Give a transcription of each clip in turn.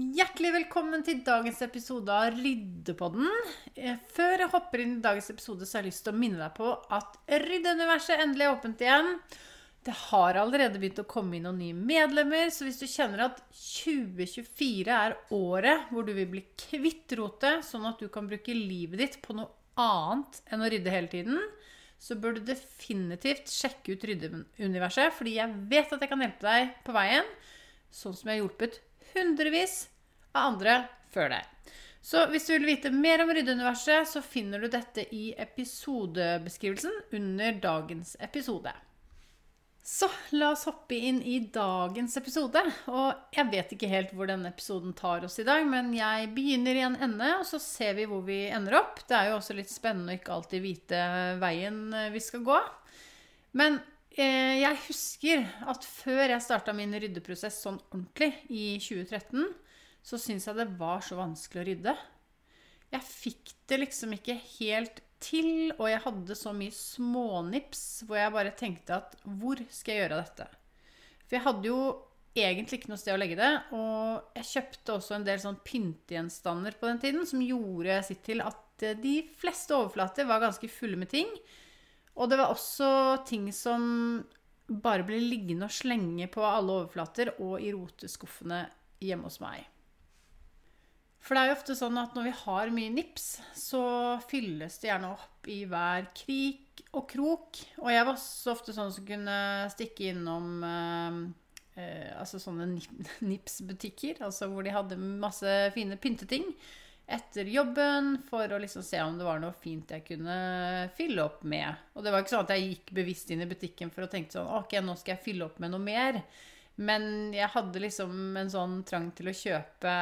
Hjertelig velkommen til dagens episode av Ryddepodden. Eh, før jeg hopper inn i dagens episode, så har jeg lyst til å minne deg på at Ryddeuniverset endelig er åpent igjen. Det har allerede begynt å komme inn noen nye medlemmer, så hvis du kjenner at 2024 er året hvor du vil bli kvitt rotet, sånn at du kan bruke livet ditt på noe annet enn å rydde hele tiden, så bør du definitivt sjekke ut Ryddeuniverset, fordi jeg vet at jeg kan hjelpe deg på veien, sånn som jeg har hjulpet hundrevis av andre før deg. Så hvis du vil vite mer om ryddeuniverset, så finner du dette i episodebeskrivelsen under dagens episode. Så la oss hoppe inn i dagens episode. Og jeg vet ikke helt hvor denne episoden tar oss i dag, men jeg begynner i en ende, og så ser vi hvor vi ender opp. Det er jo også litt spennende å ikke alltid vite veien vi skal gå. Men jeg husker at før jeg starta min ryddeprosess sånn ordentlig i 2013, så syntes jeg det var så vanskelig å rydde. Jeg fikk det liksom ikke helt til, og jeg hadde så mye smånips hvor jeg bare tenkte at hvor skal jeg gjøre dette? For jeg hadde jo egentlig ikke noe sted å legge det, og jeg kjøpte også en del sånn pyntegjenstander på den tiden som gjorde sitt til at de fleste overflater var ganske fulle med ting. Og det var også ting som bare ble liggende og slenge på alle overflater og i roteskuffene hjemme hos meg. For det er jo ofte sånn at når vi har mye nips, så fylles det gjerne opp i hver krik og krok. Og jeg var også ofte sånn som kunne stikke innom eh, eh, altså sånne nips-butikker, altså hvor de hadde masse fine pynteting etter jobben for å liksom se om det var noe fint jeg kunne fylle opp med. Og det var ikke sånn at jeg gikk bevisst inn i butikken for å tenke sånn Ok, nå skal jeg fylle opp med noe mer. Men jeg hadde liksom en sånn trang til å kjøpe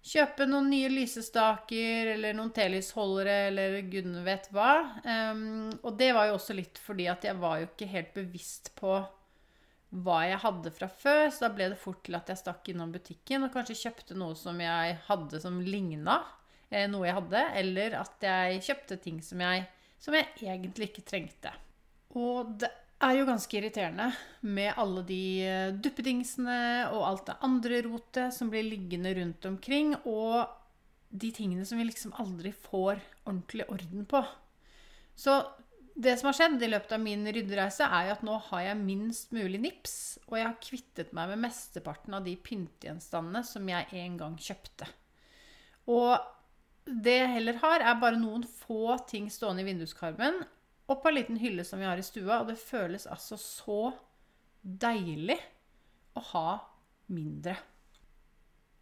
Kjøpe noen nye lysestaker eller noen telysholdere eller gudene vet hva. Um, og det var jo også litt fordi at jeg var jo ikke helt bevisst på hva jeg hadde fra før. Så da ble det fort til at jeg stakk innom butikken og kanskje kjøpte noe som jeg hadde som ligna eh, noe jeg hadde, eller at jeg kjøpte ting som jeg, som jeg egentlig ikke trengte. Og det er jo ganske irriterende med alle de eh, duppedingsene og alt det andre rotet som blir liggende rundt omkring, og de tingene som vi liksom aldri får ordentlig orden på. Så det som har skjedd i løpet av min ryddereise, er at nå har jeg minst mulig nips, og jeg har kvittet meg med mesteparten av de pyntegjenstandene som jeg en gang kjøpte. Og det jeg heller har, er bare noen få ting stående i vinduskarmen og på en liten hylle som vi har i stua, og det føles altså så deilig å ha mindre.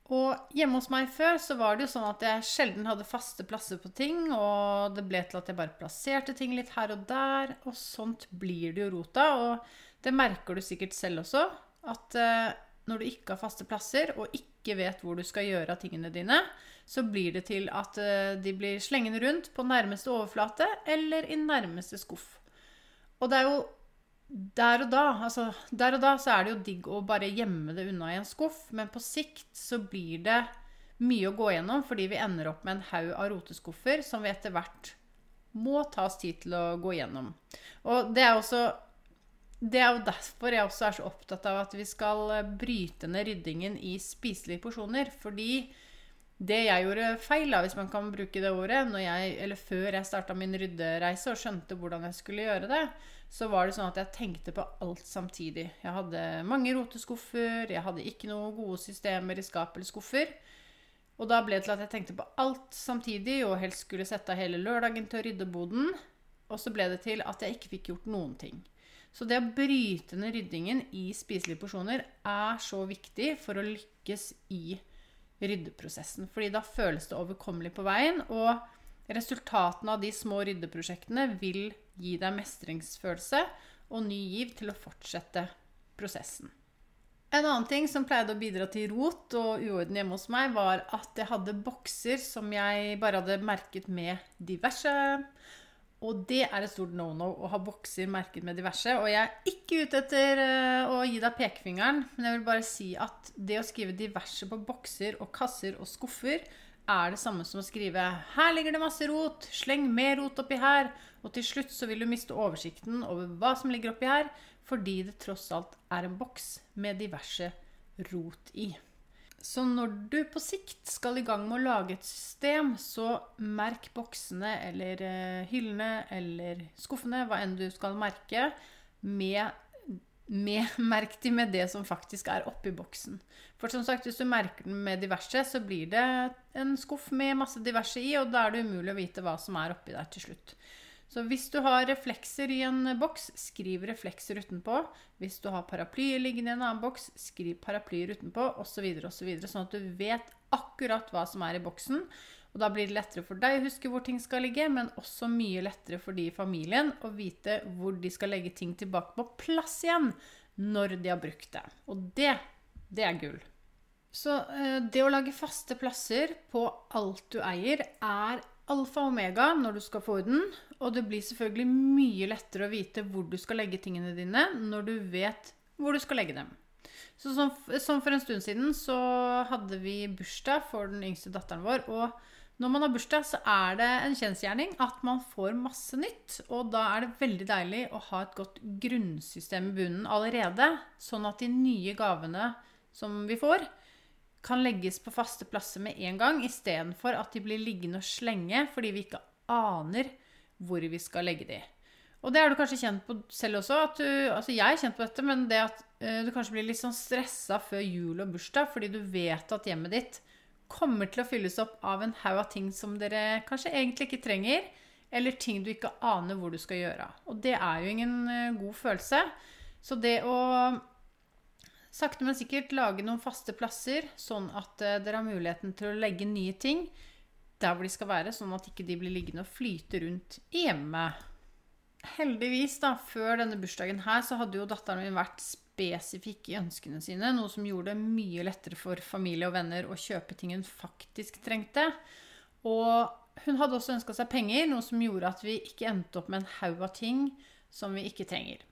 Og hjemme hos meg før så var det jo sånn at jeg sjelden hadde faste plasser på ting, og det ble til at jeg bare plasserte ting litt her og der, og sånt blir det jo rota. Og det merker du sikkert selv også, at eh, når du ikke har faste plasser, og ikke vet hvor du skal gjøre av tingene dine, så blir det til at eh, de blir slengende rundt på nærmeste overflate eller i nærmeste skuff. Og det er jo der og da altså, der og da så er det jo digg å bare gjemme det unna i en skuff, men på sikt så blir det mye å gå gjennom fordi vi ender opp med en haug av roteskuffer som vi etter hvert må tas tid til å gå gjennom. Og det er også det er jo derfor jeg også er så opptatt av at vi skal bryte ned ryddingen i spiselige porsjoner. Fordi det jeg gjorde feil, da, hvis man kan bruke det ordet, jeg, eller før jeg starta min ryddereise og skjønte hvordan jeg skulle gjøre det, så var det sånn at jeg tenkte på alt samtidig. Jeg hadde mange roteskuffer, jeg hadde ikke noen gode systemer i skap eller skuffer. Og da ble det til at jeg tenkte på alt samtidig, og helst skulle sette av hele lørdagen til å rydde boden. Og så ble det til at jeg ikke fikk gjort noen ting. Så det å bryte ned ryddingen i spiselige porsjoner er så viktig for å lykkes i ryddeprosessen. Fordi da føles det overkommelig på veien, og resultatene av de små ryddeprosjektene vil gi deg mestringsfølelse og ny giv til å fortsette prosessen. En annen ting som pleide å bidra til rot og uorden hjemme hos meg, var at jeg hadde bokser som jeg bare hadde merket med diverse og det er et stort no-no å ha bokser merket med diverse. Og jeg er ikke ute etter uh, å gi deg pekefingeren, men jeg vil bare si at det å skrive diverse på bokser og kasser og skuffer er det samme som å skrive 'Her ligger det masse rot. Sleng mer rot oppi her.' Og til slutt så vil du miste oversikten over hva som ligger oppi her, fordi det tross alt er en boks med diverse rot i. Så når du på sikt skal i gang med å lage et system, så merk boksene eller eh, hyllene eller skuffene, hva enn du skal merke, med, med, merk de med det som faktisk er oppi boksen. For som sagt, hvis du merker den med diverse, så blir det en skuff med masse diverse i, og da er det umulig å vite hva som er oppi der til slutt. Så hvis du har reflekser i en boks, skriv reflekser utenpå. Hvis du har paraplyer liggende i en annen boks, skriv paraplyer utenpå, osv., osv. Så sånn at du vet akkurat hva som er i boksen. Og da blir det lettere for deg å huske hvor ting skal ligge, men også mye lettere for de i familien å vite hvor de skal legge ting tilbake på plass igjen når de har brukt det. Og det, det er gull. Så eh, det å lage faste plasser på alt du eier, er alfa og omega når du skal få orden. Og det blir selvfølgelig mye lettere å vite hvor du skal legge tingene dine når du vet hvor du skal legge dem. Så som, som for en stund siden så hadde vi bursdag for den yngste datteren vår. Og når man har bursdag, så er det en kjensgjerning at man får masse nytt. Og da er det veldig deilig å ha et godt grunnsystem i bunnen allerede. Sånn at de nye gavene som vi får, kan legges på faste plasser med en gang, istedenfor at de blir liggende og slenge fordi vi ikke aner hvor vi skal legge de. Og det har du kanskje kjent på selv også. Du, altså jeg er kjent på dette, men det at uh, du kanskje blir litt sånn stressa før jul og bursdag fordi du vet at hjemmet ditt kommer til å fylles opp av en haug av ting som dere kanskje egentlig ikke trenger, eller ting du ikke aner hvor du skal gjøre. Og det er jo ingen uh, god følelse. Så det å sakte, men sikkert lage noen faste plasser, sånn at uh, dere har muligheten til å legge nye ting der hvor de skal være, sånn at ikke de blir liggende og flyte rundt hjemme. Heldigvis, da, før denne bursdagen her, så hadde jo datteren min vært spesifikk i ønskene sine, noe som gjorde det mye lettere for familie og venner å kjøpe ting hun faktisk trengte. Og hun hadde også ønska seg penger, noe som gjorde at vi ikke endte opp med en haug av ting som vi ikke trenger.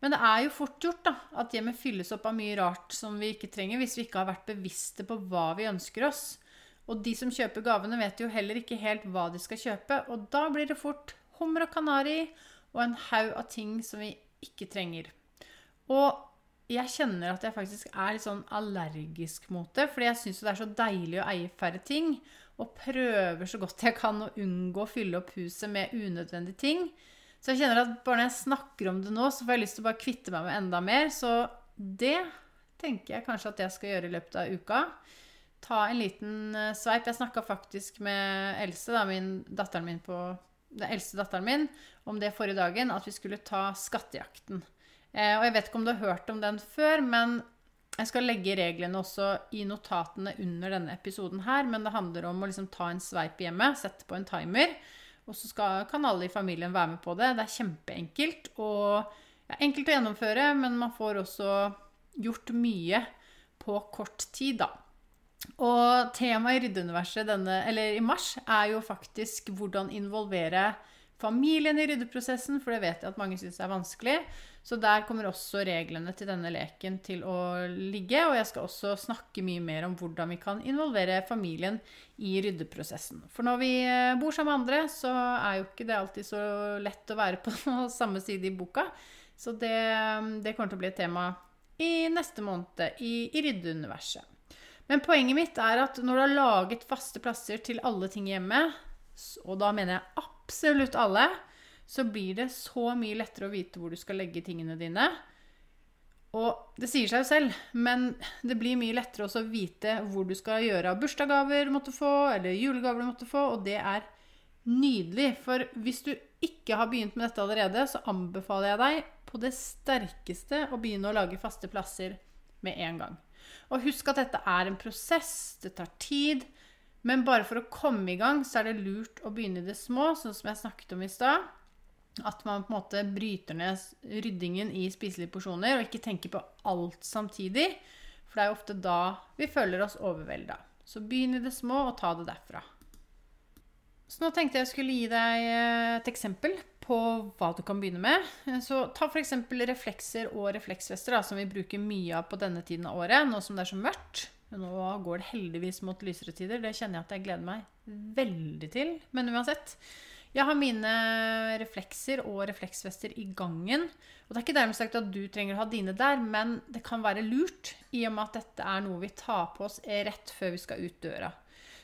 Men det er jo fort gjort da, at hjemmet fylles opp av mye rart som vi ikke trenger, hvis vi ikke har vært bevisste på hva vi ønsker oss. Og de som kjøper gavene, vet jo heller ikke helt hva de skal kjøpe. Og da blir det fort hummer og kanari og en haug av ting som vi ikke trenger. Og jeg kjenner at jeg faktisk er litt sånn allergisk mot det. Fordi jeg syns det er så deilig å eie færre ting. Og prøver så godt jeg kan å unngå å fylle opp huset med unødvendige ting. Så jeg kjenner at bare når jeg snakker om det nå, så får jeg lyst til å bare kvitte meg med enda mer. Så det tenker jeg kanskje at jeg skal gjøre i løpet av uka. Ta en liten eh, sveip. Jeg snakka faktisk med Else, da, min, datteren min på, den eldste datteren min, om det forrige dagen, at vi skulle ta Skattejakten. Eh, og jeg vet ikke om du har hørt om den før, men jeg skal legge reglene også i notatene under denne episoden her. Men det handler om å liksom ta en sveip hjemme, sette på en timer. Og så skal, kan alle i familien være med på det. Det er kjempeenkelt. Og ja, enkelt å gjennomføre, men man får også gjort mye på kort tid, da. Og temaet i Ryddeuniverset i mars er jo faktisk hvordan involvere familien i ryddeprosessen, for det vet jeg at mange syns er vanskelig. Så der kommer også reglene til denne leken til å ligge. Og jeg skal også snakke mye mer om hvordan vi kan involvere familien i ryddeprosessen. For når vi eh, bor sammen med andre, så er jo ikke det alltid så lett å være på samme side i boka. Så det, det kommer til å bli et tema i neste måned i, i ryddeuniverset. Men poenget mitt er at når du har laget faste plasser til alle ting hjemme, og da mener jeg absolutt alle, så blir det så mye lettere å vite hvor du skal legge tingene dine. Og det sier seg jo selv, men det blir mye lettere også å vite hvor du skal gjøre av bursdagsgaver du måtte få, eller julegaver du måtte få, og det er nydelig. For hvis du ikke har begynt med dette allerede, så anbefaler jeg deg på det sterkeste å begynne å lage faste plasser med en gang. Og husk at dette er en prosess, det tar tid. Men bare for å komme i gang, så er det lurt å begynne i det små, sånn som jeg snakket om i stad. At man på en måte bryter ned ryddingen i spiselige porsjoner og ikke tenker på alt samtidig. For det er jo ofte da vi føler oss overvelda. Så begynn i det små og ta det derfra. Så nå tenkte jeg skulle gi deg eh, et eksempel på hva du kan begynne med. Så ta f.eks. reflekser og refleksvester, da, som vi bruker mye av på denne tiden av året, nå som det er så mørkt. Nå går det heldigvis mot lysere tider. Det kjenner jeg at jeg gleder meg veldig til. Men uansett. Jeg har mine reflekser og refleksvester i gangen. Og det er ikke dermed sagt at du trenger å ha dine der, men det kan være lurt i og med at dette er noe vi tar på oss rett før vi skal ut døra.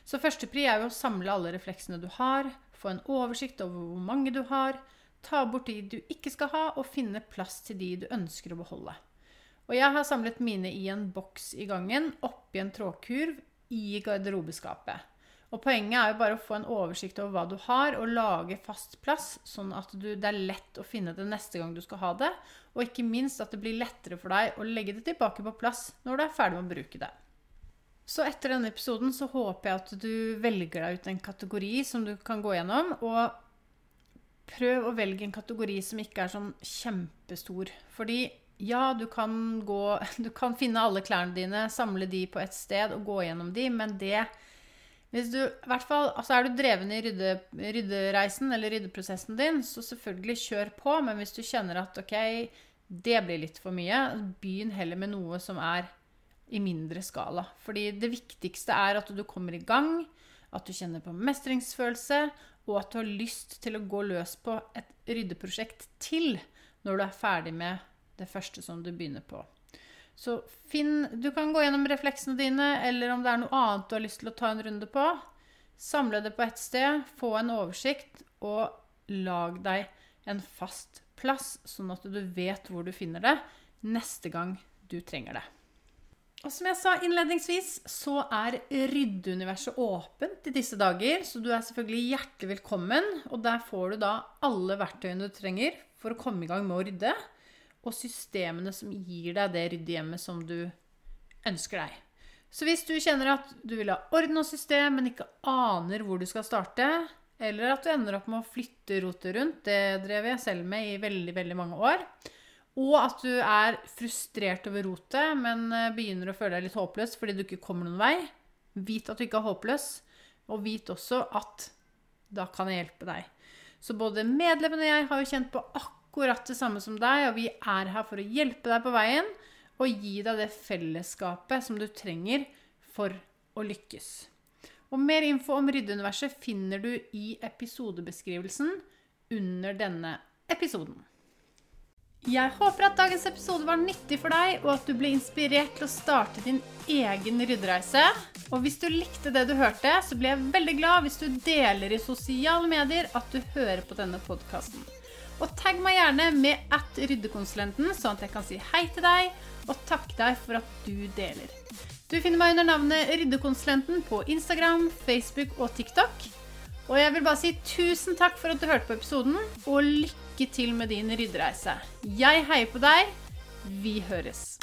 Så førstepri er jo å samle alle refleksene du har, få en oversikt over hvor mange du har, ta bort de du ikke skal ha, og finne plass til de du ønsker å beholde. Og jeg har samlet mine i en boks i gangen, oppi en trådkurv, i garderobeskapet. Og Poenget er jo bare å få en oversikt over hva du har, og lage fast plass, sånn at du, det er lett å finne det neste gang du skal ha det. Og ikke minst at det blir lettere for deg å legge det tilbake på plass når du er ferdig med å bruke det. Så etter denne episoden så håper jeg at du velger deg ut en kategori som du kan gå gjennom. Og prøv å velge en kategori som ikke er sånn kjempestor. Fordi ja, du kan, gå, du kan finne alle klærne dine, samle de på et sted og gå gjennom de, men det hvis du, hvert fall, altså Er du dreven i rydde, ryddereisen eller ryddeprosessen din, så selvfølgelig kjør på. Men hvis du kjenner at ok, det blir litt for mye, begynn heller med noe som er i mindre skala. Fordi det viktigste er at du kommer i gang, at du kjenner på mestringsfølelse, og at du har lyst til å gå løs på et ryddeprosjekt til når du er ferdig med det første som du begynner på. Så finn Du kan gå gjennom refleksene dine, eller om det er noe annet du har lyst til å ta en runde på. Samle det på ett sted, få en oversikt, og lag deg en fast plass, sånn at du vet hvor du finner det neste gang du trenger det. Og som jeg sa innledningsvis, så er ryddeuniverset åpent i disse dager. Så du er selvfølgelig hjertelig velkommen. Og der får du da alle verktøyene du trenger for å komme i gang med å rydde og systemene som gir deg det ryddehjemmet som du ønsker deg. Så hvis du kjenner at du vil ha orden og system, men ikke aner hvor du skal starte, eller at du ender opp med å flytte rotet rundt, det drev jeg selv med i veldig, veldig mange år, og at du er frustrert over rotet, men eh, begynner å føle deg litt håpløs fordi du ikke kommer noen vei, vit at du ikke er håpløs, og vit også at da kan jeg hjelpe deg. Så både medlemmene og jeg har jo kjent på akkurat akkurat det samme som deg, og vi er her for å hjelpe deg på veien og gi deg det fellesskapet som du trenger for å lykkes. Og Mer info om ryddeuniverset finner du i episodebeskrivelsen under denne episoden. Jeg håper at dagens episode var nyttig for deg, og at du ble inspirert til å starte din egen ryddereise. Og hvis du likte det du hørte, så blir jeg veldig glad hvis du deler i sosiale medier at du hører på denne podkasten. Og tagg meg gjerne med at ryddekonsulenten, sånn at jeg kan si hei til deg og takke deg for at du deler. Du finner meg under navnet Ryddekonsulenten på Instagram, Facebook og TikTok. Og jeg vil bare si tusen takk for at du hørte på episoden, og lykke til med din ryddereise. Jeg heier på deg. Vi høres.